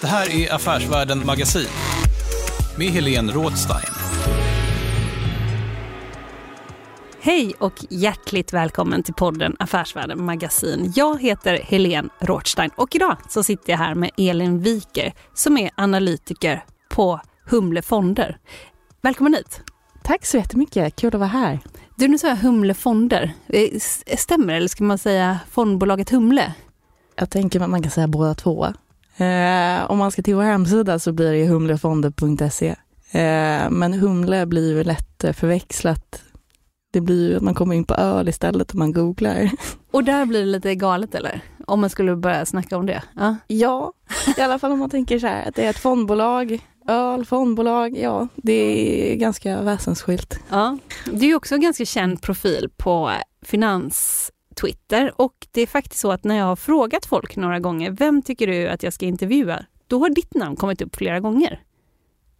Det här är Affärsvärlden Magasin med Helene Rådstein. Hej och hjärtligt välkommen till podden Affärsvärlden Magasin. Jag heter Helene Rothstein och idag så sitter jag här med Elin Wiker som är analytiker på Humle Fonder. Välkommen hit! Tack så jättemycket, kul att vara här. Du, nu sa jag Humle Fonder. Eh, Stämmer det, eller ska man säga fondbolaget Humle? Jag tänker att man kan säga båda två. Eh, om man ska till vår hemsida så blir det humlefonder.se. Eh, men Humle blir ju lätt eh, förväxlat. Det blir ju att man kommer in på öl istället om man googlar. Och där blir det lite galet eller? Om man skulle börja snacka om det. Ja. Ja, i alla fall om man tänker så här att det är ett fondbolag, öl, fondbolag, ja, det är ganska väsensskilt. Ja. Du är också en ganska känd profil på finans-Twitter och det är faktiskt så att när jag har frågat folk några gånger, vem tycker du att jag ska intervjua? Då har ditt namn kommit upp flera gånger.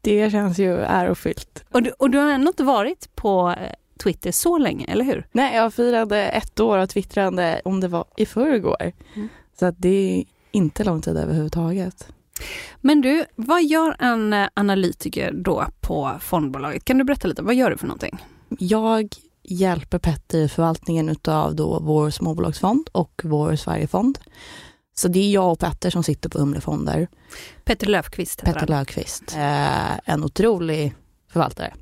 Det känns ju ärofyllt. Och du, och du har ändå inte varit på eh, Twitter så länge, eller hur? Nej, jag firade ett år av twittrande om det var i förrgår. Mm. Så att det är inte lång tid överhuvudtaget. Men du, vad gör en eh, analytiker då på fondbolaget? Kan du berätta lite, vad gör du för någonting? Jag hjälper Petter i förvaltningen utav då vår småbolagsfond och vår Sverigefond. Så det är jag och Petter som sitter på Humlefonder. Petter Löfqvist Petter. Löfqvist, eh, en otrolig förvaltare.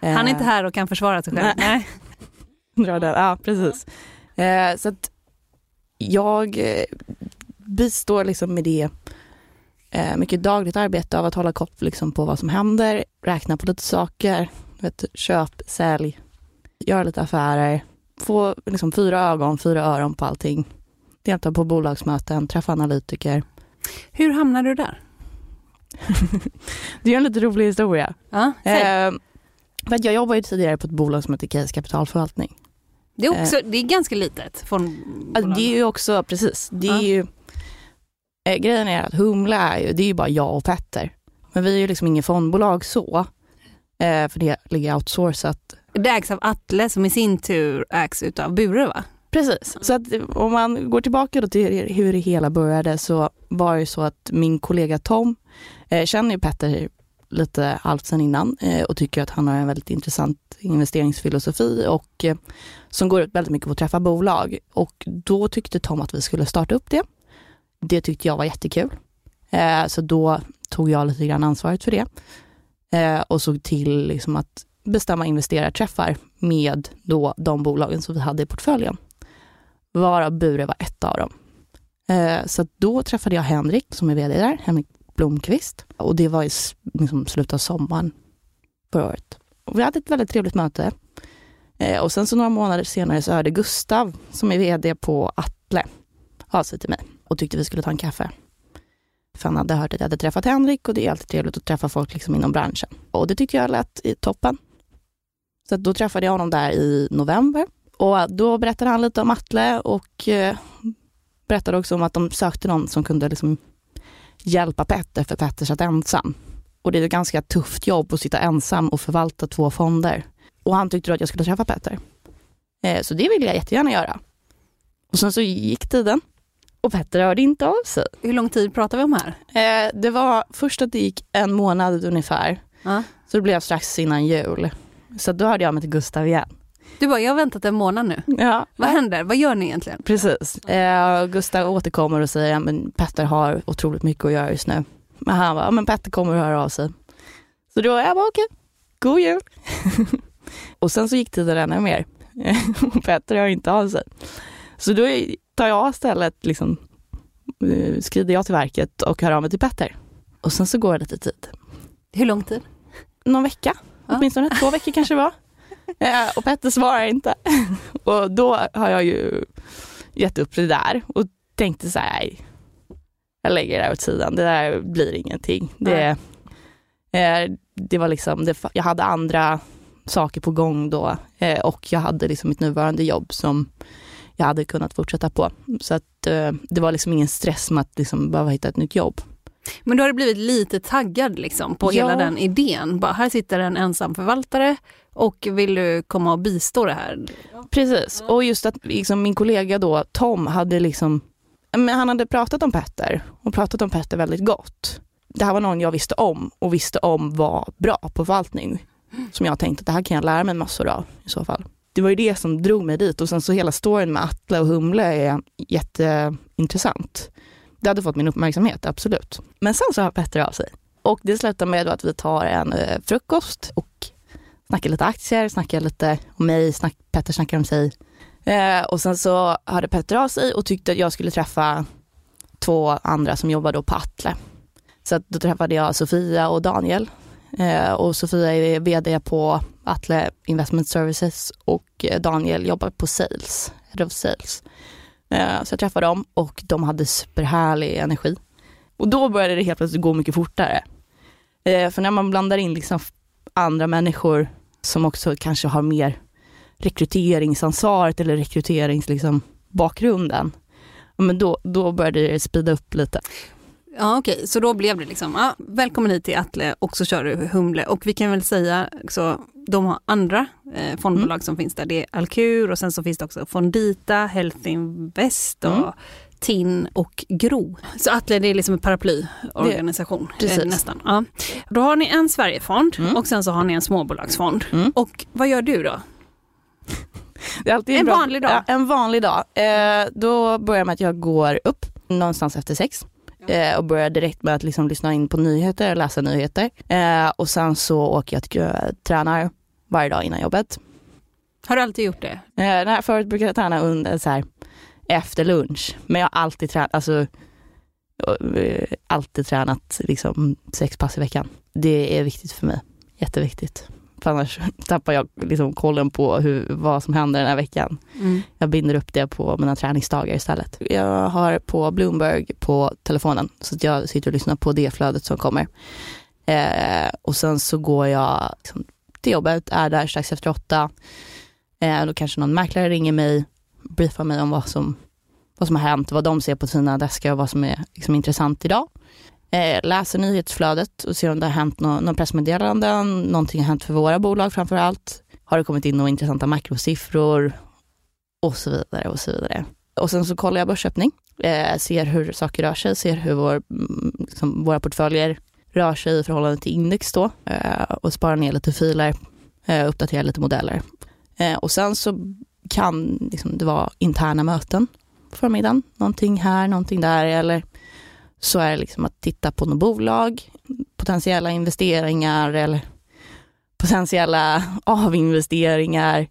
Eh, Han är inte här och kan försvara sig själv. Nej. Nej. Ja, precis. Eh, så att jag eh, bistår liksom med det eh, mycket dagligt arbete av att hålla koll liksom, på vad som händer, räkna på lite saker, vet, köp, sälj, göra lite affärer, få liksom, fyra ögon, fyra öron på allting, delta på bolagsmöten, träffa analytiker. Hur hamnade du där? Det är en lite rolig historia. Ja. Eh, för jag jobbade ju tidigare på ett bolag som heter Case Kapitalförvaltning. det, är också, det är ganska litet. Fondbolag. Alltså, det är ju också, precis, det är Ja. ju, eh, grejen är att Humla är ju, det är ju bara jag och Petter. Men vi är ju liksom ingen fondbolag så, eh, för det ligger outsourcat. Det ägs av Atle som i sin tur ägs av Bure va? Precis, så att om man går tillbaka då till hur det hela började så var det så att min kollega Tom eh, känner ju Petter lite halvt sen innan eh, och tycker att han har en väldigt intressant investeringsfilosofi och eh, som går ut väldigt mycket på att träffa bolag. Och då tyckte Tom att vi skulle starta upp det. Det tyckte jag var jättekul. Eh, så då tog jag lite grann ansvaret för det eh, och såg till liksom att bestämma investerarträffar med då de bolagen som vi hade i portföljen. Varav Bure var ett av dem. Eh, så då träffade jag Henrik som är vd där, Henrik Blomqvist. Och det var i liksom, slutet av sommaren förra året. Och vi hade ett väldigt trevligt möte. Eh, och sen så några månader senare så hörde Gustav, som är vd på Atle, av sig till mig och tyckte vi skulle ta en kaffe. För han hade hört att jag hade träffat Henrik och det är alltid trevligt att träffa folk liksom inom branschen. Och det tyckte jag lät i toppen. Så då träffade jag honom där i november. Och då berättade han lite om Atle och eh, berättade också om att de sökte någon som kunde liksom hjälpa Petter, för Petter satt ensam. Och det är ett ganska tufft jobb att sitta ensam och förvalta två fonder. Och han tyckte då att jag skulle träffa Petter. Eh, så det ville jag jättegärna göra. Och sen så gick tiden och Petter hörde inte av sig. Hur lång tid pratar vi om här? Eh, det var först att det gick en månad ungefär. Ja. Så det blev strax innan jul. Så då hörde jag mig till Gustav igen. Du bara, jag har väntat en månad nu. Ja. Vad händer? Vad gör ni egentligen? Precis. Eh, Gustav återkommer och säger att Petter har otroligt mycket att göra just nu. Men han bara, ja, men Petter kommer att höra av sig. Så då jag bara, okej, okay. god jul. och sen så gick tiden ännu mer. Petter hör inte av sig. Så då tar jag istället, liksom, eh, skrider jag till verket och hör av mig till Petter. Och sen så går det lite tid. Hur lång tid? Någon vecka. Åtminstone två veckor kanske det var. Eh, och Petter svarar inte. och då har jag ju gett upp det där och tänkte så här, jag lägger det här åt sidan, det där blir ingenting. Det, det var liksom, det, jag hade andra saker på gång då eh, och jag hade liksom mitt nuvarande jobb som jag hade kunnat fortsätta på. Så att eh, det var liksom ingen stress med att liksom behöva hitta ett nytt jobb. Men du har blivit lite taggad liksom på ja. hela den idén. Bara, här sitter en ensam förvaltare och vill du komma och bistå det här? Precis, och just att liksom, min kollega då, Tom, hade liksom han hade pratat om Petter och pratat om Petter väldigt gott. Det här var någon jag visste om och visste om var bra på förvaltning. Som jag tänkte att det här kan jag lära mig massor av i så fall. Det var ju det som drog mig dit och sen så hela storyn med Atle och Humle är jätteintressant. Det hade fått min uppmärksamhet, absolut. Men sen så har Petter av sig. Och det slutar med att vi tar en eh, frukost och snackar lite aktier, snackar lite om mig, snack, Petter snackar om sig. Eh, och sen så hörde Petter av sig och tyckte att jag skulle träffa två andra som jobbar då på Atle. Så att då träffade jag Sofia och Daniel. Eh, och Sofia är vd på Atle Investment Services och eh, Daniel jobbar på Sales, Head of Sales. Eh, så jag träffade dem och de hade superhärlig energi. Och då började det helt plötsligt gå mycket fortare. Eh, för när man blandar in liksom andra människor som också kanske har mer rekryteringsansvaret eller rekryteringsbakgrunden, liksom, men då, då började det spida upp lite. Ja okej, okay. så då blev det liksom, ja, välkommen hit till Atle och så kör du Humle. Och vi kan väl säga, så, de har andra eh, fondbolag mm. som finns där. Det är Alkur och sen så finns det också Fondita, Health Invest och mm. TIN och GRO. Så Atle det är liksom en paraplyorganisation eh, nästan. Ja. Då har ni en Sverigefond mm. och sen så har ni en småbolagsfond. Mm. Och vad gör du då? Det en, en vanlig dag? Ja, en vanlig dag. Eh, då börjar jag med att jag går upp någonstans efter sex och börjar direkt med att liksom lyssna in på nyheter, läsa nyheter. Eh, och sen så åker jag till uh, tränar varje dag innan jobbet. Har du alltid gjort det? Eh, nej, förut brukade jag träna under så här, efter lunch, men jag har alltid tränat, alltså, eh, alltid tränat liksom sex pass i veckan. Det är viktigt för mig, jätteviktigt. För annars tappar jag liksom kollen på hur, vad som händer den här veckan. Mm. Jag binder upp det på mina träningsdagar istället. Jag har på Bloomberg på telefonen så att jag sitter och lyssnar på det flödet som kommer. Eh, och sen så går jag liksom, till jobbet, är där strax efter åtta. Eh, då kanske någon mäklare ringer mig, briefar mig om vad som, vad som har hänt, vad de ser på sina deskar och vad som är liksom, intressant idag eh, läser nyhetsflödet och ser om det har hänt någon, någon pressmeddelanden, någonting har hänt för våra bolag framför allt. Har det kommit in några intressanta makrosiffror och så vidare och så vidare. Och sen så kollar jag börsöppning, eh, ser hur saker rör sig, ser hur vår, mm, liksom, våra portföljer rör sig i förhållande till index då eh, och sparar ner lite filer, eh, uppdaterar lite modeller. Eh, och sen så kan liksom, det vara interna möten på förmiddagen, någonting här, någonting där eller så är det liksom att titta på något bolag, potentiella investeringar eller potentiella avinvesteringar.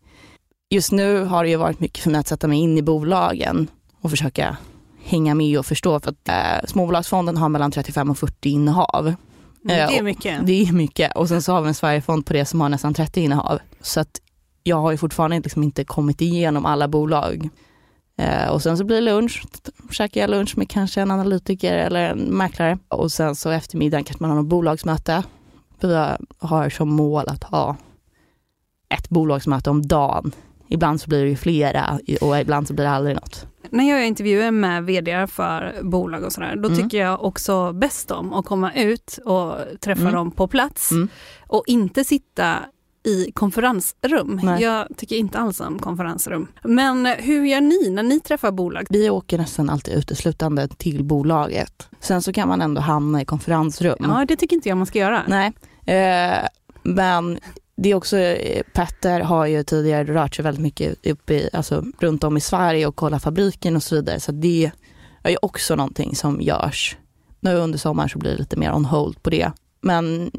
Just nu har det ju varit mycket för mig att sätta mig in i bolagen och försöka hänga med och förstå för att eh, småbolagsfonden har mellan 35 och 40 innehav. Mm, det är mycket. Det är mycket och sen så har vi en Sverigefond på det som har nästan 30 innehav. Så att jag har ju fortfarande liksom inte kommit igenom alla bolag. Eh, och sen så blir det lunch, käkar jag lunch med kanske en analytiker eller en mäklare. Och sen så eftermiddagen kanske man har något bolagsmöte. Vi har som mål att ha ett bolagsmöte om dagen. Ibland så blir det ju flera och ibland så blir det aldrig något. När jag gör intervjuer med vd för bolag och sådär, då mm. tycker jag också bäst om att komma ut och träffa mm. dem på plats mm. och inte sitta i konferensrum. Nej. Jag tycker inte alls om konferensrum. Men hur gör ni när ni träffar bolag? Vi åker nästan alltid uteslutande till bolaget. Sen så kan man ändå hamna i konferensrum. Ja, det tycker inte jag man ska göra. Nej, eh, men det är också, eh, Petter har ju tidigare rört sig väldigt mycket upp i, alltså, runt om i Sverige och kollat fabriken och så vidare. Så det är ju också någonting som görs. Nu under sommaren så blir det lite mer on hold på det. Men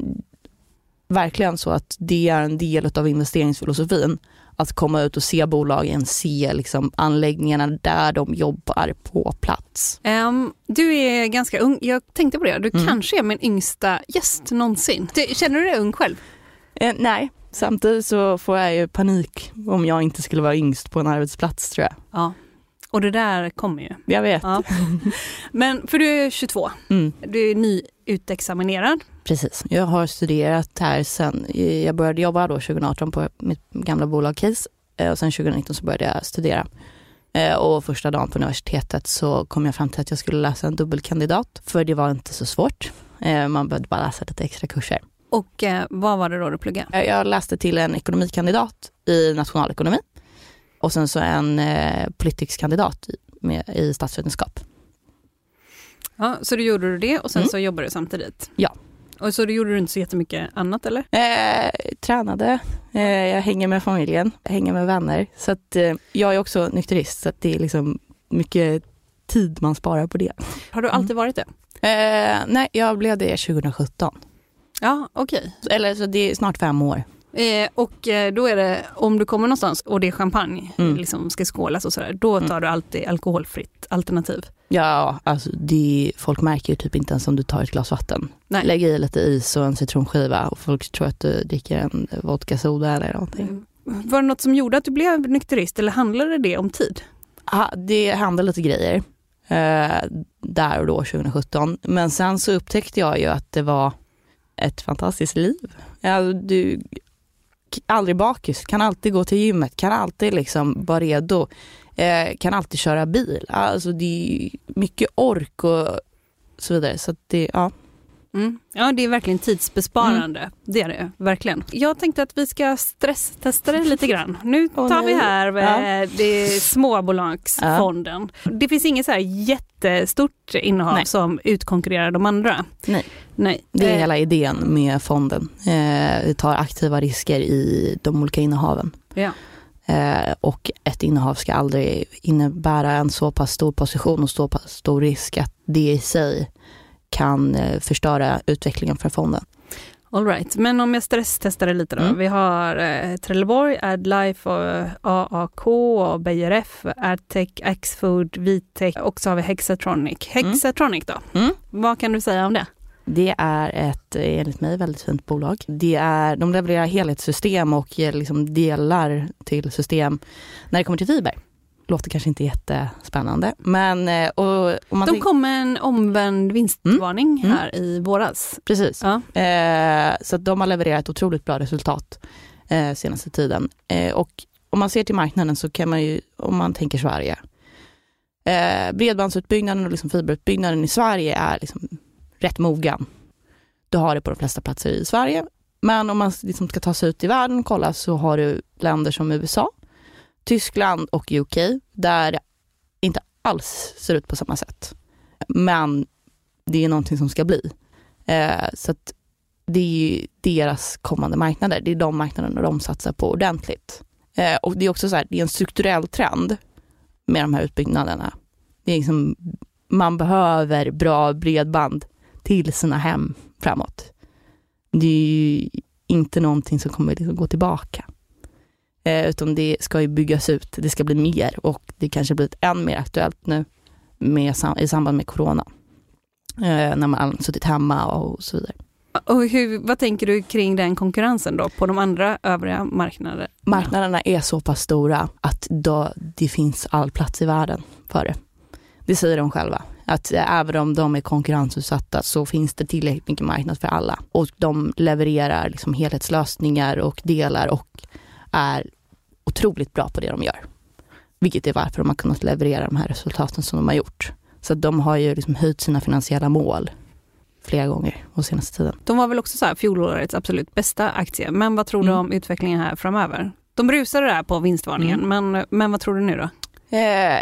verkligen så att det är en del av investeringsfilosofin. Att komma ut och se bolagen, se liksom anläggningarna där de jobbar på plats. Um, du är ganska ung. Jag tänkte på det, du Mm. kanske är min yngsta gäst någonsin. Du, känner du dig ung själv? Eh, nej, samtidigt så får jag ju panik om jag inte skulle vara yngst på en arbetsplats tror jag. Ja. Och det där kommer ju. Jag vet. Ja. Men för du är 22, Mm. du är nyutexaminerad. Precis. Jag har studerat här sen, jag började jobba då 2018 på mitt gamla bolag Case eh, och sen 2019 så började jag studera. Eh, Och första dagen på universitetet så kom jag fram till att jag skulle läsa en dubbelkandidat, för det var inte så svårt. Eh, Man behövde bara läsa lite extra kurser. Och vad var det då du pluggade? Jag läste till en ekonomikandidat i nationalekonomi och sen så en eh, politicskandidat i, med, i statsvetenskap. Ja, så då gjorde du det och sen Mm. så jobbade du samtidigt? Ja. Och så då gjorde du inte så jättemycket annat eller? Eh, tränade, eh, jag hänger med familjen, jag hänger med vänner. Så att, eh, jag är också nykterist så det är liksom mycket tid man sparar på det. Har du alltid varit det? Eh, nej, jag blev det 2017. Ja, okej. Eller så det är snart fem år. Eh, och eh, då är det, om du kommer någonstans och det är champagne, Mm. liksom ska skålas och sådär, då tar du alltid alkoholfritt alternativ. Ja, alltså det, folk märker ju typ inte ens om du tar ett glas vatten. Nej. Lägg i lite is och en citronskiva och folk tror att du dricker en vodka soda eller någonting. Var det något som gjorde att du blev nykterist eller handlade det om tid? Ja, det hände lite grejer eh, där och då 2017. Men sen så upptäckte jag ju att det var ett fantastiskt liv. Ja, du aldrig bakis, kan alltid gå till gymmet, kan alltid liksom vara redo, eh, kan alltid köra bil. Alltså det är mycket ork och så vidare. Så att det, ja. Mm. Ja, det är verkligen tidsbesparande. Det är det verkligen. Jag tänkte att vi ska stresstesta det lite grann. Nu tar vi här eh, Ja. det är småbolagsfonden. Det finns inget så här jättestort innehav Nej. som utkonkurrerar de andra. Nej. Nej. Det är Eh, hela idén med fonden. Eh, vi tar aktiva risker i de olika innehaven. Ja. Eh, och ett innehav ska aldrig innebära en så pass stor position och så pass stor risk att det i sig kan eh, förstöra utvecklingen för fonden. All right. Men om jag stresstestar det lite då. Mm. Vi har eh, Trelleborg, AdLife, och eh, AAK, och Beijer F, Adtech, Axfood, Vitech och så har vi Hexatronic. Hexatronic då? Mm. Vad kan du säga om det? Det är ett, eh, enligt mig, väldigt fint bolag. Det är, de levererar helhetssystem och ger liksom delar till system när det kommer till fiber. Låter kanske inte jättespännande, men och, och man De kom med en omvänd vinstvarning Mm. här i våras. Precis. Ja. Eh, så de har levererat otroligt bra resultat eh, senaste tiden. Eh, och om man ser till marknaden så kan man ju, om man tänker Sverige, eh, bredbandsutbyggnaden och liksom fiberutbyggnaden i Sverige är liksom rätt mogen. Du har det på de flesta platser i Sverige. Men om man liksom ska ta sig ut i världen och kolla så har du länder som USA, Tyskland och UK där det inte alls ser ut på samma sätt. Men det är någonting som ska bli. Eh, så att det är ju deras kommande marknader. Det är de marknaderna de satsar på ordentligt. Eh, och det är också så här, det är en strukturell trend med de här utbyggnaderna. Det är liksom, man behöver bra bredband till sina hem framåt. Det är ju inte någonting som kommer liksom gå tillbaka. Eh, utan det ska ju byggas ut, det ska bli mer och det kanske blivit än mer aktuellt nu med, i samband med corona. Eh, när man suttit hemma och så vidare. Och hur, vad tänker du kring den konkurrensen då på de andra övriga marknaderna? Marknaderna är så pass stora att då, det finns all plats i världen för det. Det säger de själva. Att eh, även om de är konkurrensutsatta så finns det tillräckligt mycket marknad för alla. Och de levererar liksom helhetslösningar och delar och är otroligt bra på det de gör. Vilket är varför de har kunnat leverera de här resultaten som de har gjort. Så de har ju liksom höjt sina finansiella mål flera gånger på senaste tiden. De var väl också så här fjolårets absolut bästa aktie, men vad tror du Mm. om utvecklingen här framöver? De brusade där på vinstvarningen, men, men vad tror du nu då? Eh,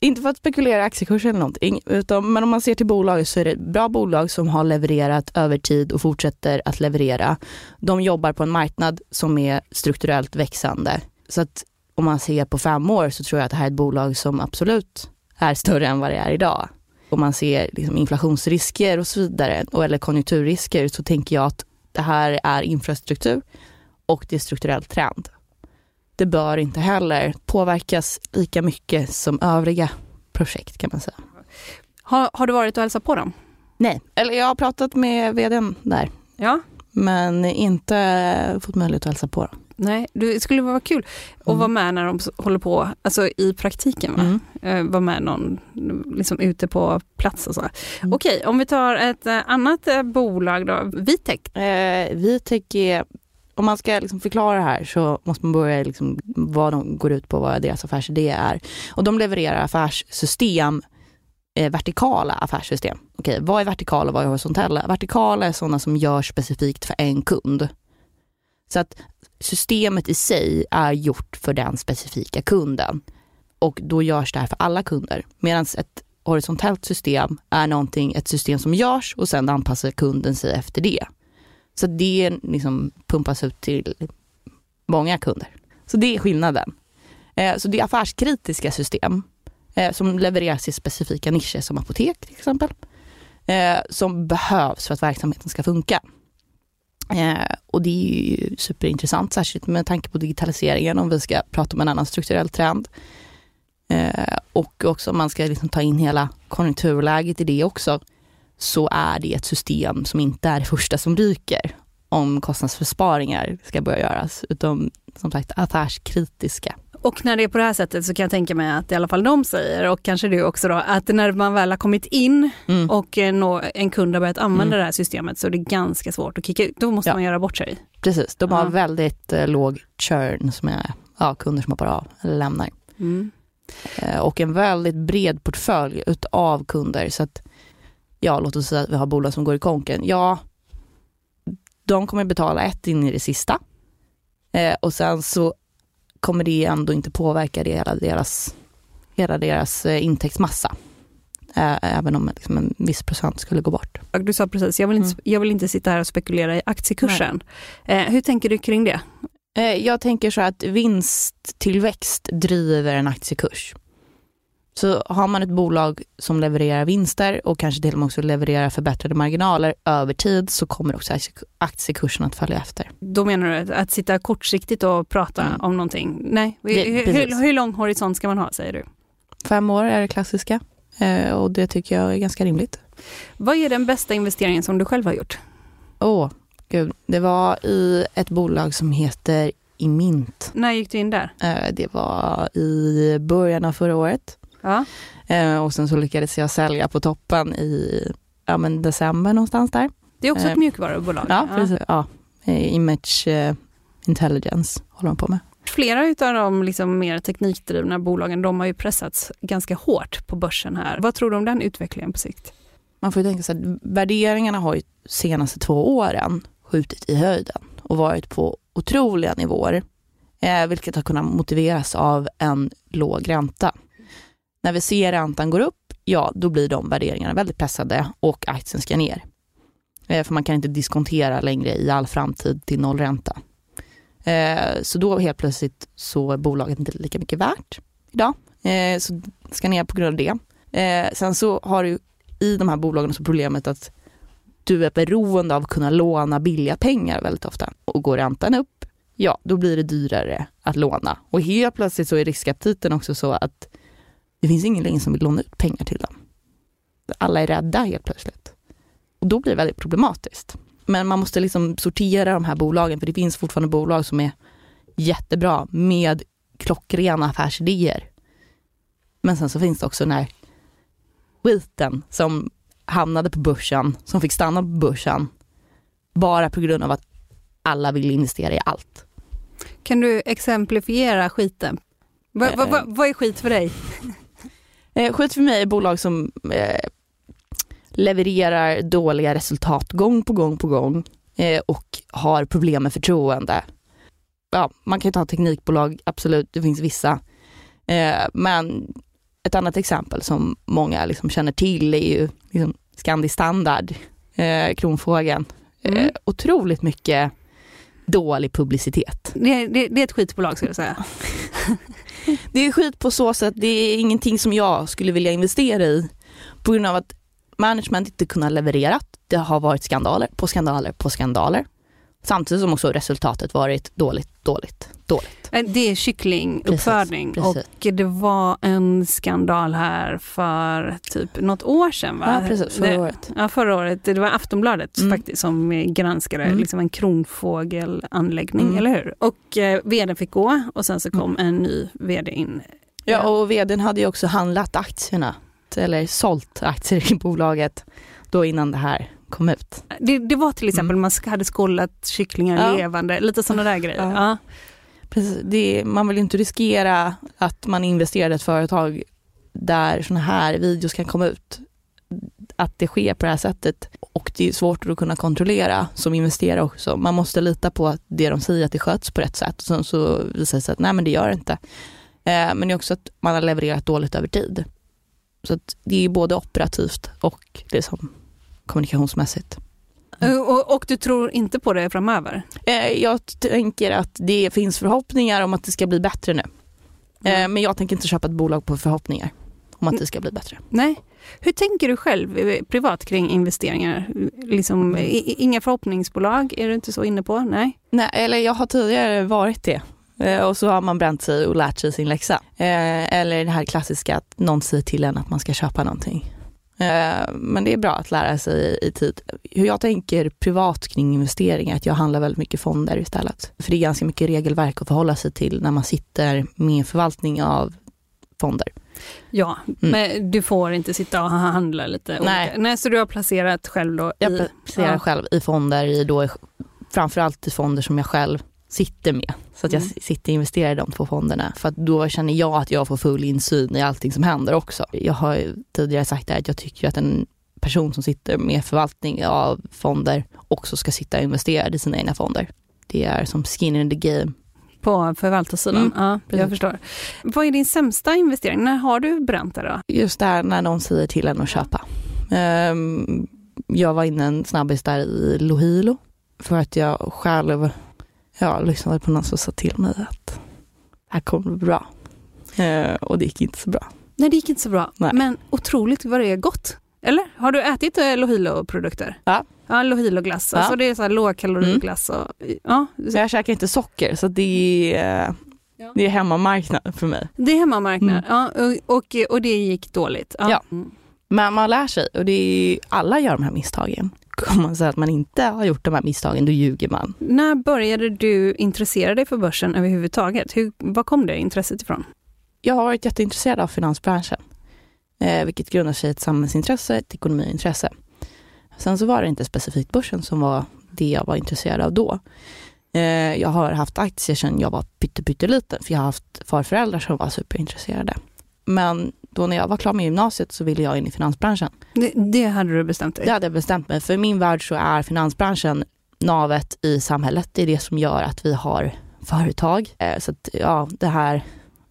inte för att spekulera aktiekurser eller någonting, utan, men om man ser till bolag så är det bra bolag som har levererat över tid och fortsätter att leverera. De jobbar på en marknad som är strukturellt växande. Så att om man ser på fem år så tror jag att det här är ett bolag som absolut är större än vad det är idag. Om man ser liksom inflationsrisker och så vidare, eller konjunkturrisker, så tänker jag att det här är infrastruktur och det är strukturell trend. Det bör inte heller påverkas lika mycket som övriga projekt kan man säga. Har, har du varit och hälsat på dem? Nej, eller jag har pratat med vdn där. Ja. Men inte fått möjlighet att hälsa på dem. Nej, det skulle vara kul att mm. vara med när de håller på, alltså i praktiken, va? Mm. Uh, vara med någon, liksom ute på plats och så. Mm. Okej, om vi tar ett uh, annat uh, bolag då, Vitec. Eh, Vitec är, om man ska liksom förklara det här så måste man börja liksom vad de går ut på, vad deras affärsidé är. Och de levererar affärssystem eh, vertikala affärssystem. Okej, vad är vertikala och vad är horisontella? Vertikala är sådana som görs specifikt för en kund. Så att systemet i sig är gjort för den specifika kunden och då görs det här för alla kunder. Medan ett horisontellt system är någonting, ett system som görs och sen anpassar kunden sig efter det. Så det liksom pumpas ut till många kunder. Så det är skillnaden. Eh, så det är affärskritiska system eh, som levereras i specifika nischer som apotek till exempel. Eh, som behövs för att verksamheten ska funka. Eh, och det är ju superintressant, särskilt med tanke på digitaliseringen om vi ska prata om en annan strukturell trend. Eh, och också om man ska liksom ta in hela konjunkturläget i det också, så är det ett system som inte är det första som ryker om kostnadsbesparingar ska börja göras, utan som sagt affärskritiska. Och när det är på det här sättet så kan jag tänka mig att i alla fall de säger, och kanske du också då, att när man väl har kommit in mm. och eh, en kund har börjat använda mm. det här systemet så är det ganska svårt att kicka ut. Då måste ja. man göra bort sig. Precis, de har ja. väldigt eh, låg churn som är ja, kunder som hoppar av eller lämnar. Mm. Eh, och en väldigt bred portfölj utav kunder. Så att, ja, låt oss säga att vi har bolag som går i konken. Ja, de kommer betala ett in i det sista. Eh, och sen så kommer det ändå inte påverka hela deras, hela deras eh, intäktsmassa. Även om liksom en viss procent skulle gå bort. Du sa precis, jag vill inte, mm. jag vill inte sitta här och spekulera i aktiekursen. Eh, hur tänker du kring det? Eh, jag tänker så att vinsttillväxt driver en aktiekurs. Så har man ett bolag som levererar vinster och kanske till och med också levererar förbättrade marginaler över tid så kommer också aktiekursen att följa efter. Då menar du att sitta kortsiktigt och prata mm. om någonting? Nej, det, hur, hur, lång horisont ska man ha säger du? Fem år är det klassiska eh, och det tycker jag är ganska rimligt. Vad är den bästa investeringen som du själv har gjort? Åh, oh, gud. Det var i ett bolag som heter Imint. När gick du in där? Eh, det var i början av förra året. Ja. Eh, och sen så lyckades jag sälja på toppen i ja, men december någonstans där. Det är också ett eh, mjukvarubolag. Ja, precis. Ja. Eh, Image eh, Intelligence håller de på med. Flera av de liksom mer teknikdrivna bolagen de har ju pressats ganska hårt på börsen här. Vad tror du om den utvecklingen på sikt? Man får ju tänka sig att värderingarna har ju senaste två åren skjutit i höjden och varit på otroliga nivåer. Eh, vilket har kunnat motiveras av en låg ränta. När vi ser räntan går upp, ja då blir de värderingarna väldigt pressade och aktien ska ner. Eh, för man kan inte diskontera längre i all framtid till nollränta. Eh, så då helt plötsligt så är bolaget inte lika mycket värt idag. Eh, så ska ner på grund av det. Sen så har du i de här bolagen så problemet att du är beroende av att kunna låna billiga pengar väldigt ofta. Och går räntan upp, ja då blir det dyrare att låna. Och helt plötsligt så är riskaptiten också så att det finns ingen längre som vill låna ut pengar till dem. Alla är rädda helt plötsligt. Och då blir det väldigt problematiskt. Men man måste liksom sortera de här bolagen, för det finns fortfarande bolag som är jättebra med klockrena affärsidéer. Men sen så finns det också den här skiten som hamnade på börsen, som fick stanna på börsen, bara på grund av att alla vill investera i allt. Kan du exemplifiera skiten? Va, va, va, vad är skit för dig? Eh, skit för mig är bolag som eh, levererar dåliga resultat gång på gång på gång eh, och har problem med förtroende. Ja, man kan ta teknikbolag, absolut, det finns vissa. Men ett annat exempel som många liksom känner till är ju liksom Scandi Standard, eh, Kronfågeln. Mm. otroligt mycket dålig publicitet. Det, det, det är ett skitbolag skulle jag säga. Det är skit på så sätt, det är ingenting som jag skulle vilja investera i på grund av att management inte kunnat leverera. Det har varit skandaler på skandaler på skandaler. Samtidigt som också resultatet varit dåligt, dåligt, dåligt. Eh, Det är kycklinguppfödning Precis, precis. och det var en skandal här för typ något år sedan va? Ja, precis, förra det, året. Ja, förra året. Det var Aftonbladet Mm. faktiskt som eh, granskade Mm. liksom en kronfågelanläggning, Mm. eller hur? Och eh, vdn fick gå och sen så kom en ny vd in. Ja, och vdn hade ju också handlat aktierna, eller sålt aktier i bolaget då innan det här kom ut. Det, det var till exempel man hade skållat kycklingar Mm. Ja. levande, lite sådana där grejer. Ja. Ja. Precis, det, man vill ju inte riskera att man investerar i ett företag där sådana här videos kan komma ut. Att det sker på det här sättet och det är svårt att kunna kontrollera som investerare också. Man måste lita på att det de säger att det sköts på rätt sätt och sen så visar det sig att nej men det gör det inte. Eh, men det är också att man har levererat dåligt över tid. Så att det är både operativt och liksom kommunikationsmässigt. Eh, Och, och du tror inte på det framöver? Eh, Jag tänker att det finns förhoppningar om att det ska bli bättre nu. Eh, Men jag tänker inte köpa ett bolag på förhoppningar om att det ska bli bättre. Nej. Hur tänker du själv privat kring investeringar? Liksom, i- inga förhoppningsbolag, är du inte så inne på? Nej. Nej, eller jag har tidigare varit det. Och så har man bränt sig och lärt sig sin läxa. Eller det här klassiska att någon säger till en att man ska köpa någonting. Eh, Men det är bra att lära sig i tid. Hur jag tänker privat kring investeringar, att jag handlar väldigt mycket fonder istället. För det är ganska mycket regelverk att förhålla sig till när man sitter med förvaltning av fonder. Ja, men du får inte sitta och handla lite Mm. Nej. olika. Nej, så du har placerat själv då Jag i... placerar ja. själv i fonder, i då, framförallt i fonder som jag själv sitter med. Så att jag Mm. sitter och investerar i de två fonderna. För att då känner jag att jag får full insyn i allting som händer också. Jag har tidigare sagt det här att jag tycker att en person som sitter med förvaltning av fonder också ska sitta och investera i sina egna fonder. Det är som skin in the game. På förvaltarsidan? Mm, Ja, jag förstår. Vad är din sämsta investering? När har du bränt det då? Just där när någon säger till en att köpa. Ehm, jag var inne en snabbis där i Lohilo för att jag själv ja, lyssnade på någon som sa till mig att det här kommer bli bra. Eh, och det gick inte så bra. Nej, det gick inte så bra. Nej. Men otroligt vad det är gott. Eller? Har du ätit eh, Lohilo-produkter? Ja. Ja, Lohilo-glass. Ja. Alltså det är så här lågkaloriglass. Och, ja, jag käkar inte socker så det är, det är hemmamarknad för mig. det är hemmamarknad. Mm. Ja, och, och, och det gick dåligt. Ja. Mm. Men man lär sig och det är, alla gör de här misstagen. Om man säger att man inte har gjort de här misstagen, då ljuger man. När började du intressera dig för börsen överhuvudtaget? Hur, var kom det intresset ifrån? Jag har varit jätteintresserad av finansbranschen, eh, vilket grundar sig i ett samhällsintresse, ett ekonomiintresse. Sen så var det inte specifikt börsen som var det jag var intresserad av då. Eh, jag har haft aktier sedan jag var pytte, pytteliten, för jag har haft farföräldrar som var superintresserade. Men då när jag var klar med gymnasiet så ville jag in i finansbranschen. Det, det hade du bestämt dig? Det hade jag bestämt mig för. I min värld så är finansbranschen navet i samhället. Det är det som gör att vi har företag. Eh, Så att, ja, det här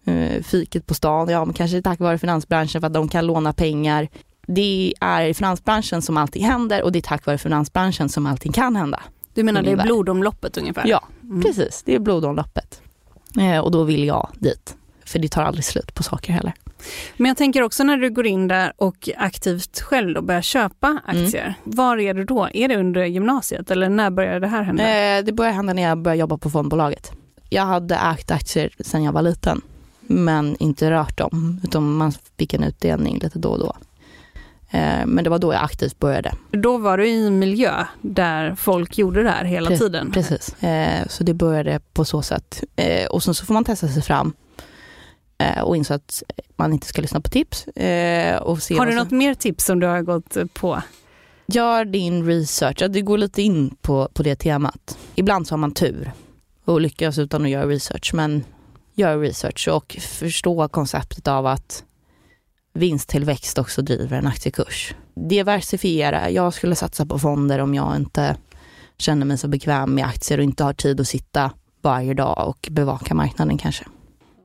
eh, fiket på stan, ja men kanske tack vare finansbranschen för att de kan låna pengar. Det är i finansbranschen som allting händer och det är tack vare finansbranschen som allting kan hända. Du menar det är blodomloppet ungefär? Ja, Mm. precis. Det är blodomloppet. Eh, Och då vill jag dit. För det tar aldrig slut på saker heller. Men jag tänker också när du går in där och aktivt själv då börjar köpa aktier. Mm. Var är du då? Är det under gymnasiet eller när började det här hända? Eh, det började hända när jag började jobba på fondbolaget. Jag hade ägt aktier sedan jag var liten, men inte rört dem, utan man fick en utdelning lite då och då. Eh, men det var då jag aktivt började. Då var du i en miljö där folk gjorde det här hela Pre- tiden? Precis. Eh, så det började på så sätt. Eh, och sen så får man testa sig fram och inse att man inte ska lyssna på tips. Eh, och se Har du något mer tips som du har gått på? Gör din research, det går lite in på, på det temat. Ibland så har man tur och lyckas utan att göra research, men gör research och förstå konceptet av att vinsttillväxt också driver en aktiekurs. Diversifiera, jag skulle satsa på fonder om jag inte känner mig så bekväm med aktier och inte har tid att sitta varje dag och bevaka marknaden kanske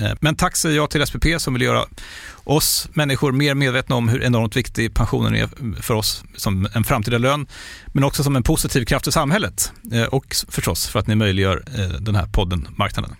Eh, men tack säger jag till SPP som vill göra oss människor mer medvetna om hur enormt viktig pensionen är för oss som en framtida lön, men också som en positiv kraft i samhället eh, och förstås för att ni möjliggör eh, den här podden Marknaden.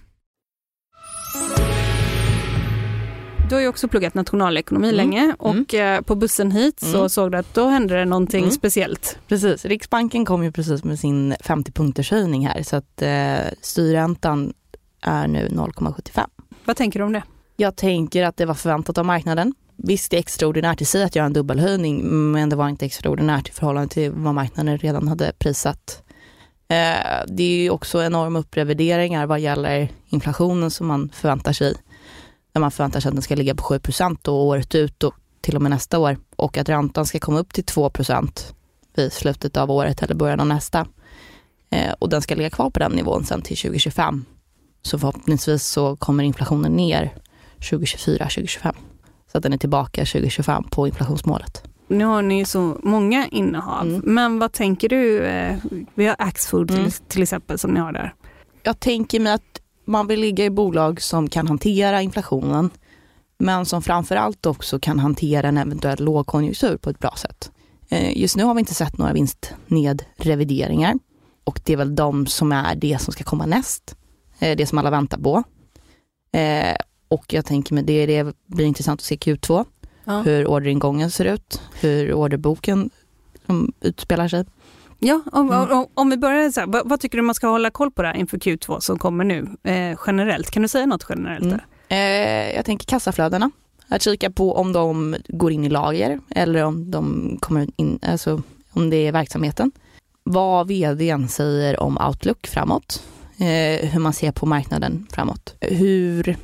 Du har ju också pluggat nationalekonomi mm. länge mm. och mm. på bussen hit så mm. såg du att då hände det någonting mm. speciellt. Precis, Riksbanken kom ju precis med sin 50 punkters höjning här så att eh, styrräntan är nu 0,75. Vad tänker du om det? Jag tänker att det var förväntat av marknaden. Visst, det är extraordinärt i sig att göra en dubbelhöjning, men det var inte extraordinärt i förhållande till vad marknaden redan hade prissatt. Eh, det är ju också enorma upprevideringar vad gäller inflationen som man förväntar sig. Där man förväntar sig att den ska ligga på 7 då året ut och till och med nästa år. Och att räntan ska komma upp till 2% vid slutet av året eller början av nästa. Eh, och den ska ligga kvar på den nivån sen till 2025. Så förhoppningsvis så kommer inflationen ner 2024, 2025. Så att den är tillbaka 2025 på inflationsmålet. Nu har ni så många innehav, mm. men vad tänker du? Eh, vi har Axfood mm. till, exempel som ni har där. Jag tänker mig att man vill ligga i bolag som kan hantera inflationen, men som framförallt också kan hantera en eventuell lågkonjunktur på ett bra sätt. Eh, just nu har vi inte sett några vinstnedrevideringar och det är väl de som är det som ska komma näst. Eh, det som alla väntar på. Och jag tänker mig det, det blir intressant att se Q2. Ja. Hur orderingången ser ut, hur orderboken utspelar sig. Ja, om, mm. om, om vi börjar så här, vad, vad, tycker du man ska hålla koll på där inför Q2 som kommer nu eh, generellt? Kan du säga något generellt mm. Eh, jag tänker kassaflödena. Att kika på om de går in i lager eller om de kommer in, alltså om det är verksamheten. Vad vdn säger om outlook framåt. Eh, hur man ser på marknaden framåt. Hur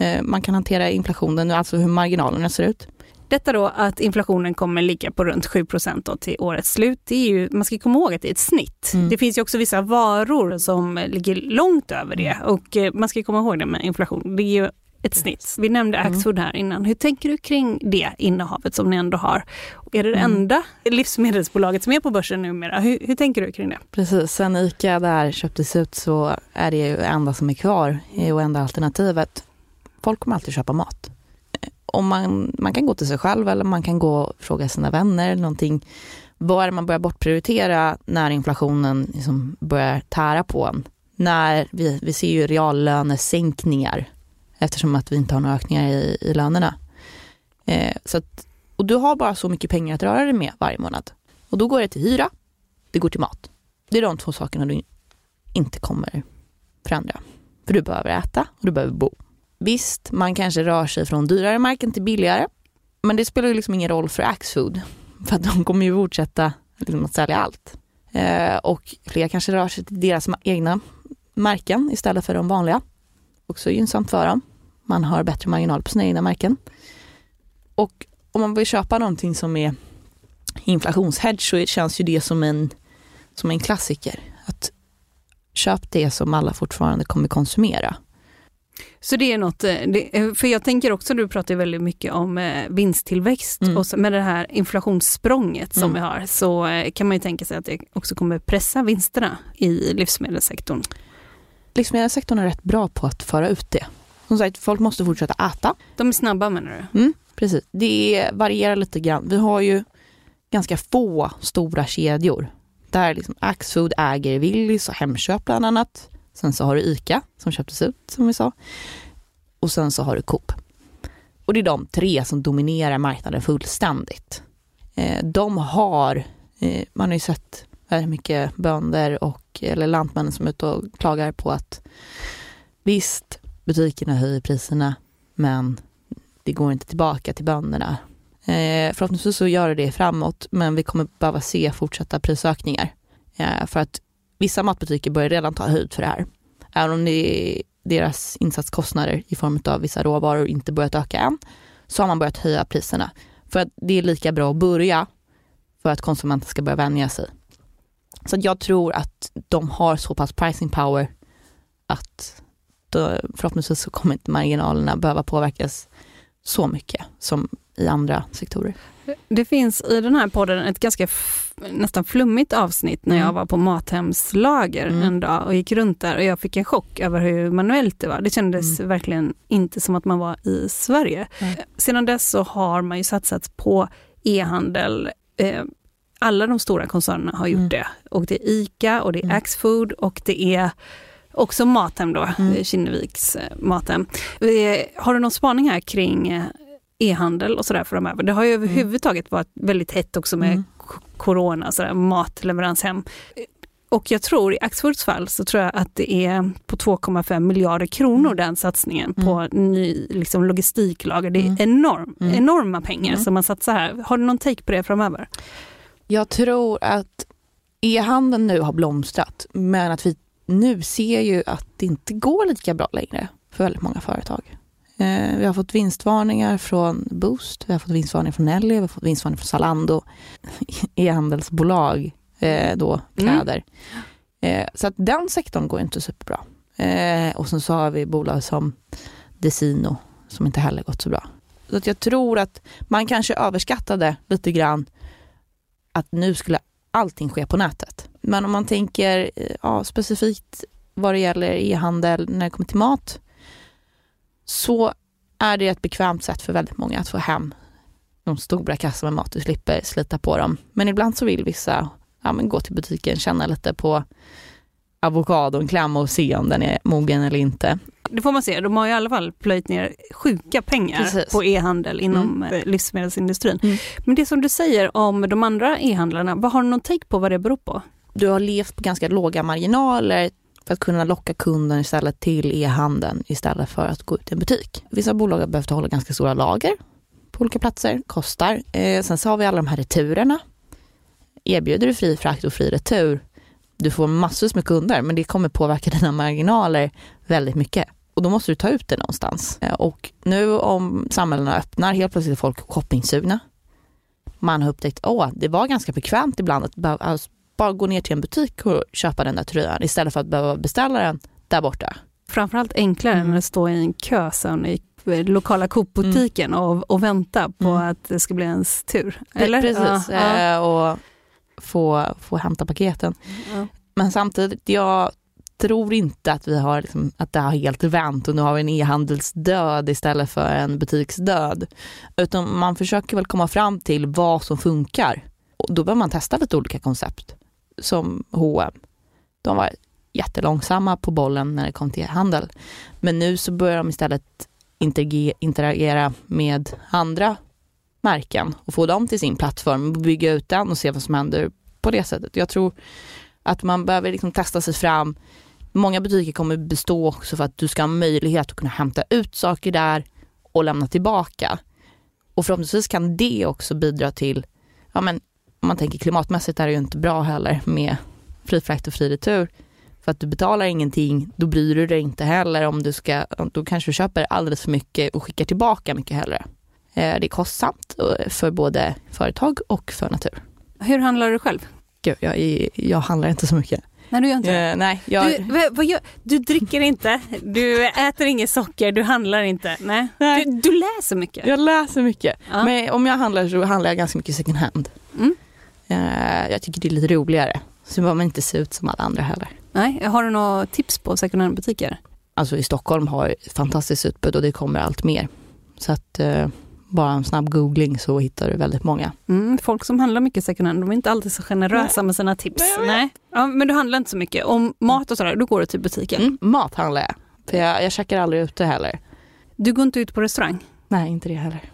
Eh, man kan hantera inflationen, alltså hur marginalerna ser ut. Detta då att inflationen kommer ligga på runt 7 då till årets slut, det är ju, man ska komma ihåg att det är ett snitt. Mm. Det finns ju också vissa varor som ligger långt över det och eh, man ska komma ihåg det med inflation. Det är ju ett snitt. Vi nämnde mm. Axfood här innan. Hur tänker du kring det innehavet som ni ändå har? Är det det mm. enda livsmedelsbolaget som är på börsen numera? Hur, hur tänker du kring det? Precis, sen ICA där köptes ut så är det ju enda som är kvar och enda alternativet folk kommer alltid köpa mat. Om man, man kan gå till sig själv eller man kan gå och fråga sina vänner eller någonting. Vad är det man börjar bortprioritera när inflationen liksom börjar tära på en? När vi, vi ser ju reallönesänkningar eftersom att vi inte har några ökningar i, i lönerna. Eh, så att, och du har bara så mycket pengar att röra dig med varje månad. Och då går det till hyra, det går till mat. Det är de två sakerna du inte kommer förändra. För du behöver äta och du behöver bo. visst, man kanske rör sig från dyrare marken till billigare. Men det spelar ju liksom ingen roll för Axfood. För att de kommer ju fortsätta liksom att sälja allt. Eh, och fler kanske rör sig till deras egna märken istället för de vanliga. Också gynnsamt för dem. Man har bättre marginal på sina egna märken. Och om man vill köpa någonting som är inflationshedge så känns ju det som en, som en klassiker. Att köp det som alla fortfarande kommer konsumera. Så det är något, eh, det, för jag tänker också, du pratar väldigt mycket om eh, vinsttillväxt mm. och med det här inflationssprånget som mm. vi har så eh, kan man ju tänka sig att det också kommer pressa vinsterna i livsmedelssektorn. Livsmedelssektorn är rätt bra på att föra ut det. Som sagt, folk måste fortsätta äta. De är snabba menar du? Mm, precis. Det varierar lite grann. Vi har ju ganska få stora kedjor. Där liksom Axfood äger Willys och Hemköp bland annat. Sen så har du ICA som köptes ut som vi sa. Och sen så har du Coop. Och det är de tre som dominerar marknaden fullständigt. Eh, de har, eh, man har ju sett väldigt mycket bönder och eller lantmän som är ute och klagar på att visst, butikerna höjer priserna men det går inte tillbaka till bönderna. Eh, förhoppningsvis så gör det det framåt men vi kommer behöva se fortsatta prisökningar. Eh, för att vissa matbutiker börjar redan ta höjd för det här. Även om det, deras insatskostnader i form av vissa råvaror inte börjat öka än, så har man börjat höja priserna. För att det är lika bra att börja för att konsumenten ska börja vänja sig. Så jag tror att de har så pass pricing power att då, förhoppningsvis så kommer inte marginalerna behöva påverkas så mycket som i andra sektorer. Det finns i den här podden ett ganska nästan flummigt avsnitt när mm. jag var på Mathems lager mm. en dag och gick runt där och jag fick en chock över hur manuellt det var. Det kändes mm. verkligen inte som att man var i Sverige. Sedan dess så har man ju satsat på e-handel. Eh, alla de stora koncernerna har gjort mm. det. Och det är ICA och det är mm. Axfood och det är också Mathem då, mm. Kinneviks eh, Mathem. Eh, har du någon spaning här kring e-handel och sådär framöver. Det har ju överhuvudtaget varit väldigt hett också med mm. corona, sådär, matleverans hem. Och jag tror i Axfoods fall så tror jag att det är på 2,5 miljarder kronor den satsningen mm. på ny liksom, logistiklager. Det är mm. enorm, mm. enorma pengar mm. som man satsar här. Har du någon take på det framöver? Jag tror att e-handeln nu har blomstrat men att vi nu ser ju att det inte går lika bra längre för väldigt många företag. Eh, vi har fått vinstvarningar från Boost, vi har fått vinstvarningar från Nelly, vi har fått vinstvarningar från Zalando, e-handelsbolag, eh, då, mm. kläder. Mm. så att den sektorn går inte superbra. och sen så har vi bolag som Desino som inte heller gått så bra. Så att jag tror att man kanske överskattade lite grann att nu skulle allting ske på nätet. Men om man tänker ja, specifikt vad det gäller e-handel när det kommer till mat så är det ett bekvämt sätt för väldigt många att få hem de stora kassarna med mat och slipper slita på dem. Men ibland så vill vissa ja, men gå till butiken, känna lite på avokadon, klämma och se om den är mogen eller inte. Det får man se, de har i alla fall plöjt ner sjuka pengar Precis. på e-handel inom mm. Eh, livsmedelsindustrin. Mm. Men det som du säger om de andra e-handlarna, vad har du någon take på vad det beror på? Du har levt på ganska låga marginaler för att kunna locka kunden istället till e-handeln istället för att gå ut i en butik. Vissa bolag har behövt hålla ganska stora lager på olika platser, kostar. Eh, sen så har vi alla de här returerna. Erbjuder du fri frakt och fri retur, du får massor med kunder men det kommer påverka dina marginaler väldigt mycket. Och då måste du ta ut det någonstans. Eh, och nu om samhällena öppnar, helt plötsligt är folk shoppingsugna. Man har upptäckt, att det var ganska bekvämt ibland att alltså, bara gå ner till en butik och köpa den där tröjan istället för att behöva beställa den där borta. Framförallt enklare mm. än att stå i en kö sen i lokala Coop-butiken mm. och, och, vänta på mm. att det ska bli ens tur. Eller? Precis, ja, ja. Eh, och få, få hämta paketen. Ja. Men samtidigt, jag tror inte att vi har liksom, att det har helt vänt och nu har vi en e-handelsdöd istället för en butiksdöd. Utan man försöker väl komma fram till vad som funkar. Och då behöver man testa lite olika koncept som H&M. De var jättelångsamma på bollen när det kom till handel. Men nu så börjar de istället interagera med andra märken och få dem till sin plattform, bygga ut den och se vad som händer på det sättet. Jag tror att man behöver liksom testa sig fram Många butiker kommer bestå också för att du ska ha möjlighet att kunna hämta ut saker där och lämna tillbaka. Och förhoppningsvis kan det också bidra till, ja men om man tänker klimatmässigt är det ju inte bra heller med fri frakt och fri retur. För att du betalar ingenting, då bryr du dig inte heller om du ska, då kanske du köper alldeles för mycket och skickar tillbaka mycket hellre. Eh, det är kostsamt eh, för både företag och för natur. Hur handlar du själv? Gud, jag, jag handlar inte så mycket. Nej, du gör inte Eh, nej, jag, Du, gör, du dricker inte, du äter inget socker, du handlar inte. Nej. Nej. Du, du läser mycket. jag läser mycket. Ja. Men om jag handlar så handlar jag ganska mycket second hand. Mm. Eh, jag tycker det är lite roligare. Så behöver man inte se ut som alla andra heller. Nej. Har du några tips på second hand-butiker? Alltså i Stockholm har ett fantastiskt utbud och det kommer allt mer. Så att eh, bara en snabb googling så hittar du väldigt många. Mm, folk som handlar mycket second hand, de är inte alltid så generösa med sina tips. Nej, Ja, men du handlar inte så mycket. Om mat och sådär, då går du till butiken. Mm, mat handlar jag. För jag, jag käkar aldrig ute heller. Du går inte ut på restaurang. Nej, inte det heller.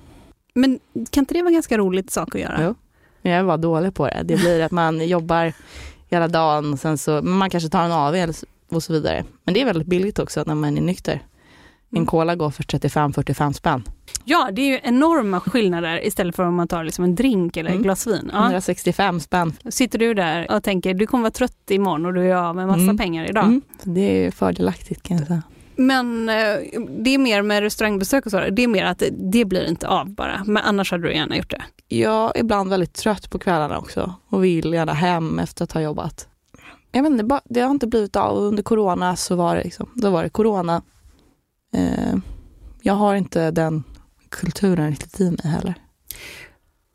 Men kan inte det vara en ganska roligt sak att göra? Jo. Men jag är bara dålig på det. Det blir att man jobbar hela dagen och sen så, man kanske tar en s- och så vidare. Men det är väldigt billigt också när man är nykter. En Mm. cola går för 35-45 spänn. Ja, det är ju enorma skillnader istället för om man tar liksom en drink eller ett Mm. glas vin. Ja. 165 spänn. Sitter du där och tänker du kommer vara trött imorgon och du är av med massa Mm. pengar idag. Mm. Det är ju fördelaktigt kan jag säga. Men eh, det är mer med restaurangbesök och så, det är mer att det, blir inte av bara. Men annars hade du gärna gjort det. Jag är ibland väldigt trött på kvällarna också och vill gärna hem efter att ha jobbat. Jag vet inte, det har inte blivit av. Under corona så var det liksom, då var det corona. Eh, jag har inte den kulturen riktigt i mig heller.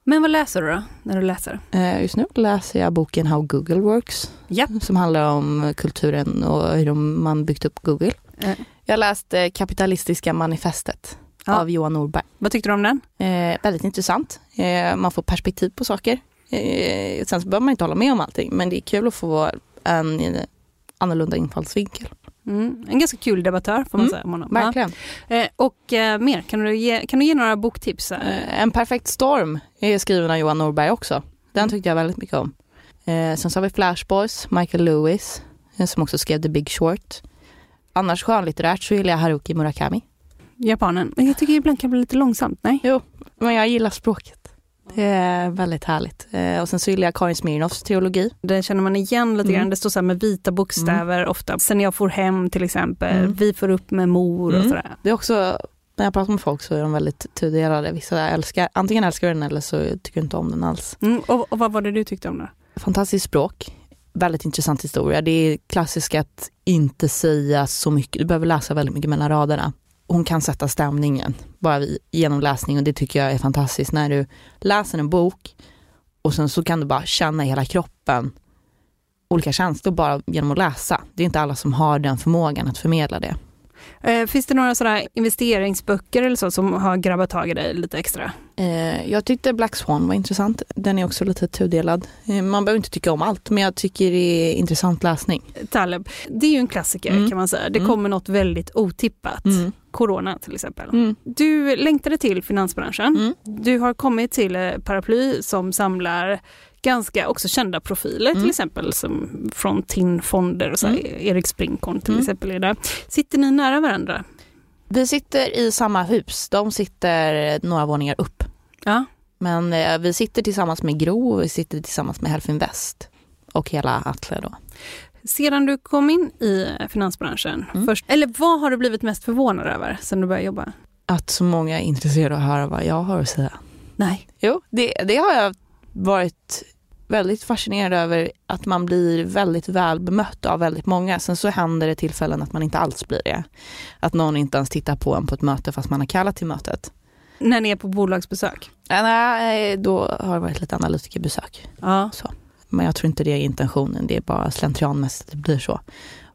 Men vad läser du då, när du läser? Eh, just nu läser jag boken How Google Works Ja. som handlar om kulturen och hur man byggt upp Google. Eh. Jag läste Kapitalistiska manifestet Ja. av Johan Norberg. Vad tyckte du om den? Eh, väldigt intressant. Eh, man får perspektiv på saker. Eh, sen så behöver man inte hålla med om allting, men det är kul att få en annorlunda infallsvinkel. Mm. En ganska kul debattör får man Mm, säga om honom. Verkligen. Eh, och eh, mer, kan du, ge, kan du ge några boktips? Eh, en perfekt storm är skriven av Johan Norberg också. Den tyckte jag väldigt mycket om. Eh, sen så har vi Flash Boys, Michael Lewis, som också skrev The Big Short. Annars skönlitterärt så gillar jag Haruki Murakami. Japanen. Men jag tycker ibland kan det bli lite långsamt. Nej? Jo, men jag gillar språket. Det är väldigt härligt. Eh, och sen så gillar jag Karin Smirnoffs teologi. Det känner man igen lite grann. Mm. Det står så här med vita bokstäver ofta. Sen jag får hem till exempel. Mm. Vi får upp med mor och Mm. sådär. Det är också, när jag pratar med folk så är de väldigt tudelade. Vissa älskar, antingen älskar den eller så tycker inte om den alls. Mm. Och, och vad var det du tyckte om då? Fantastiskt språk, väldigt intressant historia. Det är klassiskt att inte säga så mycket, du behöver läsa väldigt mycket mellan raderna. Hon kan sätta stämningen bara genom läsning och det tycker jag är fantastiskt när du läser en bok och sen så kan du bara känna i hela kroppen olika känslor bara genom att läsa. Det är inte alla som har den förmågan att förmedla det. Eh, finns det några sådär investeringsböcker eller så som har grabbat tag i dig lite extra? Eh, jag tyckte Black Swan var intressant. Den är också lite tudelad. Eh, man behöver inte tycka om allt, men jag tycker det är intressant läsning. Taleb, det är ju en klassiker Mm. kan man säga. Det Mm. kommer något väldigt otippat. Mm. Corona till exempel. Mm. Du längtade till finansbranschen. Mm. Du har kommit till Paraply som samlar ganska också kända profiler Mm. till exempel som från TIN Fonder och så här, Erik Sprinkorn till Mm. exempel är där. Sitter ni nära varandra? Vi sitter i samma hus. De sitter några våningar upp. Ja. Men eh, vi sitter tillsammans med Gro och vi sitter tillsammans med Helfinvest och hela Atle då. Sedan du kom in i finansbranschen, Mm. först, eller vad har du blivit mest förvånad över sen du började jobba? Att så många är intresserade av att höra vad jag har att säga. Nej. Jo, det, det har jag varit väldigt fascinerad över att man blir väldigt väl bemött av väldigt många. Sen så händer det tillfällen att man inte alls blir det. Att någon inte ens tittar på en på ett möte fast man har kallat till mötet. När ni är på bolagsbesök? Nej, då har det varit lite analytikerbesök. Ja. Så. Men jag tror inte det är intentionen, det är bara slentrianmässigt det blir så.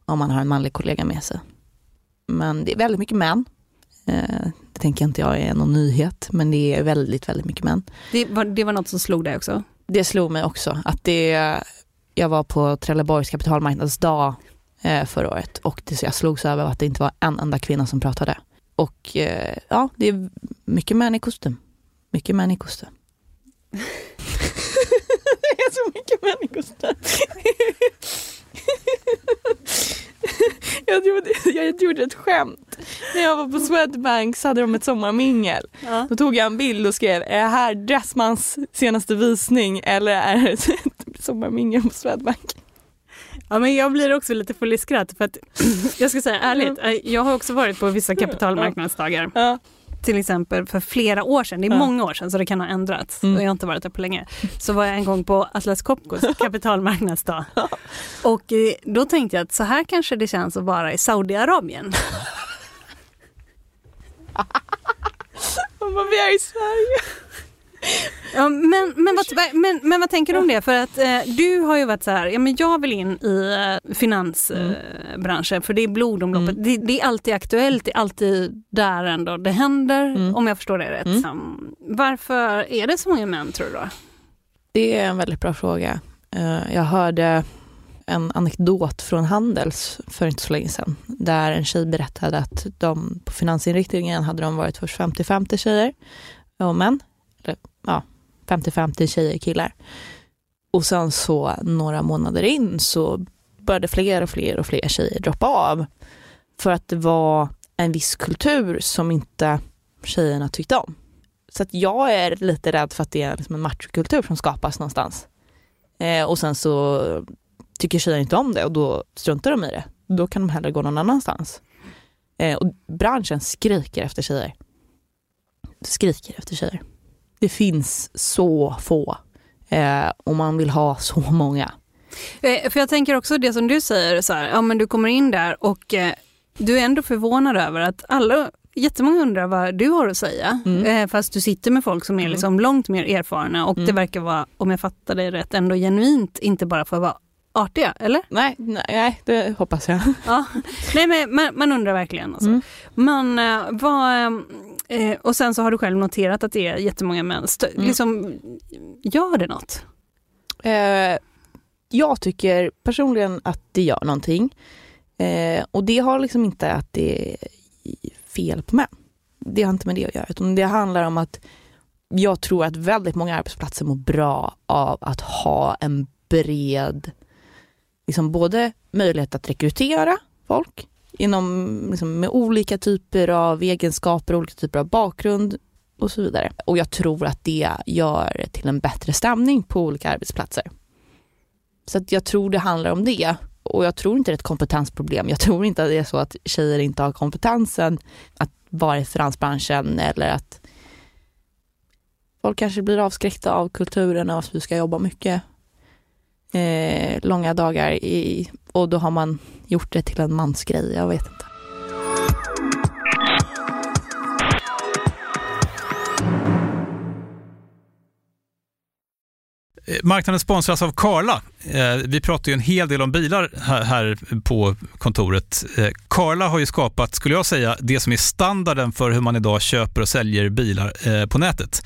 Om man har en manlig kollega med sig. Men det är väldigt mycket män. Det tänker inte jag är någon nyhet, men det är väldigt, väldigt mycket män. Det var, det var något som slog dig också? Det slog mig också att det, jag var på Trelleborgs kapitalmarknadsdag eh, förra året och det, jag slogs över att det inte var en enda kvinna som pratade. Och eh, ja, det är mycket män i kostym. Mycket män i kostym. det är så mycket män i kostym. Jag gjorde, jag gjorde ett skämt. När jag var på Swedbank så hade de ett sommarmingel. Ja. Då tog jag en bild och skrev, är det här Dressmans senaste visning eller är det ett sommarmingel på Swedbank? Ja, men jag blir också lite full i skratt för att jag ska säga ärligt, eh, jag har också varit på vissa kapitalmarknadsdagar. Ja. Till exempel för flera år sedan, det är Ja. många år sedan så det kan ha ändrats Mm. och jag har inte varit där på länge. Så var jag en gång på Atlas Copcos kapitalmarknadsdag och eh, då tänkte jag att så här kanske det känns att vara i Saudiarabien. Man bara, vi är i Sverige. Ja, men, men, vad, men, men vad tänker du om det? För att eh, du har ju varit så här, ja, men jag vill in i eh, finansbranschen för det är blodomloppet. Mm. Det, det är alltid aktuellt, det är alltid där ändå det händer Mm. om jag förstår det rätt. Mm. Varför är det så många män tror du då? Det är en väldigt bra fråga. Eh, Jag hörde en anekdot från Handels för inte så länge sedan, där en tjej berättade att de på finansinriktningen hade de varit först 50-50 tjejer och män, eller ja, 50-50 tjejer och killar. Och sen så några månader in så började fler och fler och fler tjejer droppa av för att det var en viss kultur som inte tjejerna tyckte om. Så att jag är lite rädd för att det är liksom en machokultur som skapas någonstans. Eh, och sen så tycker tjejer inte om det och då struntar de i det. Då kan de hellre gå någon annanstans. Eh, och branschen skriker efter tjejer. Skriker efter tjejer. Det finns så få eh, och man vill ha så många. Eh, för jag tänker också det som du säger, så här, ja men du kommer in där och eh, du är ändå förvånad över att alla Jättemånga undrar vad du har att säga, Mm. eh, fast du sitter med folk som är Mm. liksom långt mer erfarna och det Mm. verkar vara, om jag fattar dig rätt, ändå genuint, inte bara för att vara artiga, eller? Nej, nej, det hoppas jag. Ja. Nej, men man, man undrar verkligen. Alltså. Mm. Men eh, vad, eh, och sen så har du själv noterat att det är jättemånga män. Stö- Mm. liksom, gör det något? Eh, jag tycker personligen att det gör någonting. Eh, och det har liksom inte att det är fel på män. Det har inte med det att göra. Utan det handlar om att jag tror att väldigt många arbetsplatser mår bra av att ha en bred, liksom både möjlighet att rekrytera folk inom, liksom, med olika typer av egenskaper, olika typer av bakgrund och så vidare. Och jag tror att det gör till en bättre stämning på olika arbetsplatser. Så att jag tror det handlar om det. Och jag tror inte det är ett kompetensproblem. Jag tror inte att det är så att tjejer inte har kompetensen att vara i finansbranschen eller att folk kanske blir avskräckta av kulturen och att vi ska jobba mycket eh, långa dagar i, och då har man gjort det till en mansgrej. Jag vet inte. Eh, marknaden sponsras av Karla. Eh, vi pratar ju en hel del om bilar här- på kontoret. Eh, Karla har ju skapat, skulle jag säga, det som är standarden för hur man idag köper och säljer bilar på nätet.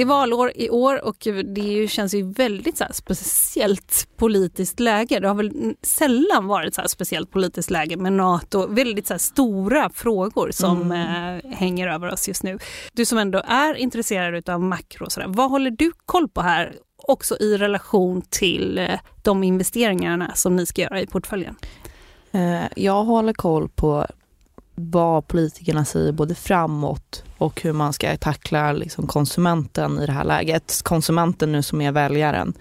Det är valår i år och det känns ju väldigt så speciellt politiskt läge. Det har väl sällan varit så speciellt politiskt läge med Nato. Väldigt så stora frågor som mm. eh, hänger över oss just nu. Du som ändå är intresserad av makro, så där, vad håller du koll på här? Också i relation till eh, de investeringarna som ni ska göra i portföljen. Eh, jag håller koll på vad politikerna säger både framåt och hur man ska tackla liksom konsumenten i det här läget. Konsumenten nu som är väljaren.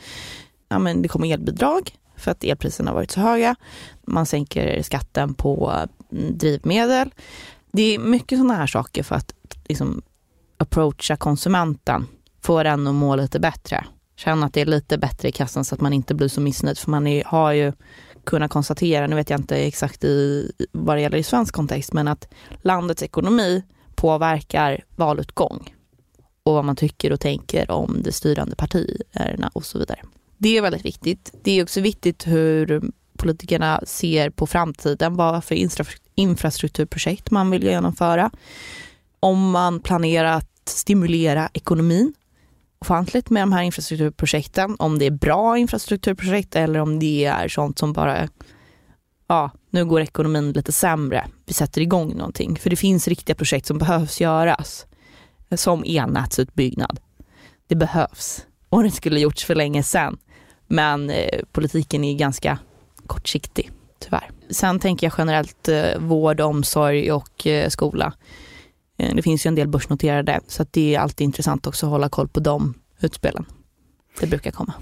Ja, men det kommer elbidrag för att elpriserna har varit så höga. Man sänker skatten på mm, drivmedel. Det är mycket sådana här saker för att liksom, approacha konsumenten, få den att må lite bättre. Känna att det är lite bättre i kassan så att man inte blir så missnöjd. För man är, har ju kunnat konstatera, nu vet jag inte exakt i, vad det gäller i svensk kontext, men att landets ekonomi påverkar valutgång och vad man tycker och tänker om de styrande partierna och så vidare. Det är väldigt viktigt. Det är också viktigt hur politikerna ser på framtiden, vad för infrastrukturprojekt man vill genomföra. Om man planerar att stimulera ekonomin ofantligt med de här infrastrukturprojekten. Om det är bra infrastrukturprojekt eller om det är sånt som bara, ja, nu går ekonomin lite sämre. Vi sätter igång någonting. För det finns riktiga projekt som behövs göras. Som elnätsutbyggnad. Det behövs. Och det skulle gjorts för länge sedan. Men eh, politiken är ganska kortsiktig, tyvärr. Sen tänker jag generellt eh, vård, omsorg och eh, skola. Eh, det finns ju en del börsnoterade så det är alltid intressant också att hålla koll på de utspelen. Det brukar komma.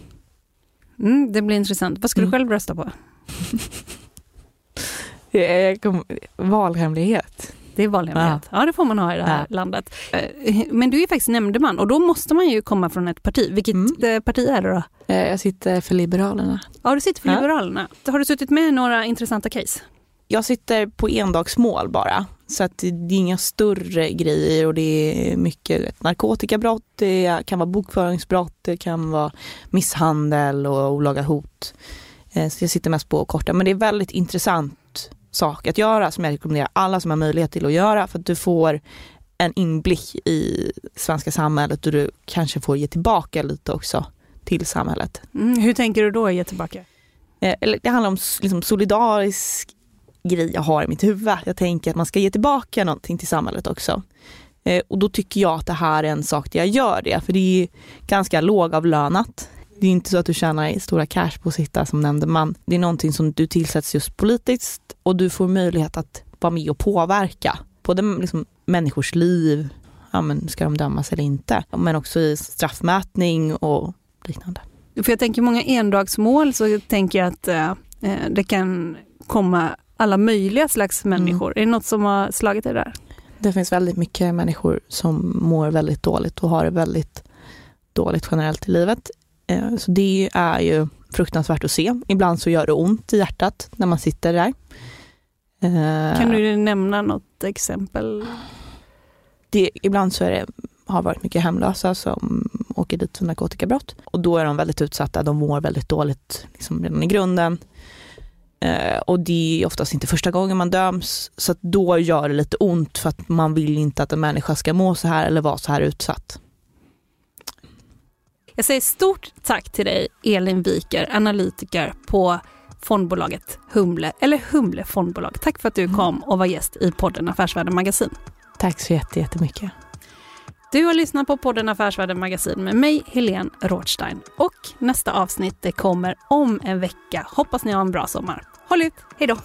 Mm, det blir intressant. Vad ska mm. du själv rösta på? valhemlighet. Det är valhemlighet. Ja. ja, det får man ha i det här ja. landet. Eh, men du är faktiskt nämndeman och då måste man ju komma från ett parti. Vilket mm. parti är det då? Eh, jag sitter för Liberalerna. Ja, du sitter för Liberalerna. Har du suttit med i några intressanta case? Jag sitter på endagsmål bara. Så att det är inga större grejer och det är mycket narkotikabrott, det kan vara bokföringsbrott, det kan vara misshandel och olaga hot. Eh, så jag sitter mest på korta, men det är väldigt intressant sak att göra som jag rekommenderar alla som har möjlighet till att göra för att du får en inblick i svenska samhället och du kanske får ge tillbaka lite också till samhället. Mm, hur tänker du då ge tillbaka? Eh, det handlar om liksom solidarisk grej jag har i mitt huvud. Jag tänker att man ska ge tillbaka någonting till samhället också. Eh, och då tycker jag att det här är en sak där jag gör det, för det är ganska lågavlönat. Det är inte så att du tjänar stora cash på att sitta som nämndeman. Det är någonting som du tillsätts just politiskt och du får möjlighet att vara med och påverka både liksom människors liv, ja men ska de dömas eller inte, men också i straffmätning och liknande. För jag tänker många endagsmål så tänker jag att eh, det kan komma alla möjliga slags mm. människor. Mm. Är det något som har slagit dig där? Det finns väldigt mycket människor som mår väldigt dåligt och har det väldigt dåligt generellt i livet. Eh, så det är ju fruktansvärt att se. Ibland så gör det ont i hjärtat när man sitter där. Eh, kan du nämna något exempel? Det, ibland så är det, har varit mycket hemlösa som åker dit för narkotikabrott och då är de väldigt utsatta. De mår väldigt dåligt liksom redan i grunden. Eh, och det är oftast inte första gången man döms, så då gör det lite ont för att man vill inte att en människa ska må så här eller vara så här utsatt. Jag säger stort tack till dig Elin Wiker, analytiker på fondbolaget Humle, eller Humle fondbolag. Tack för att du kom och var gäst i podden Affärsvärlden Magasin. Tack så jättemycket. Du har lyssnat på podden Affärsvärlden Magasin med mig, Helene Rothstein. Och nästa avsnitt det kommer om en vecka. Hoppas ni har en bra sommar. Håll ut, hej då!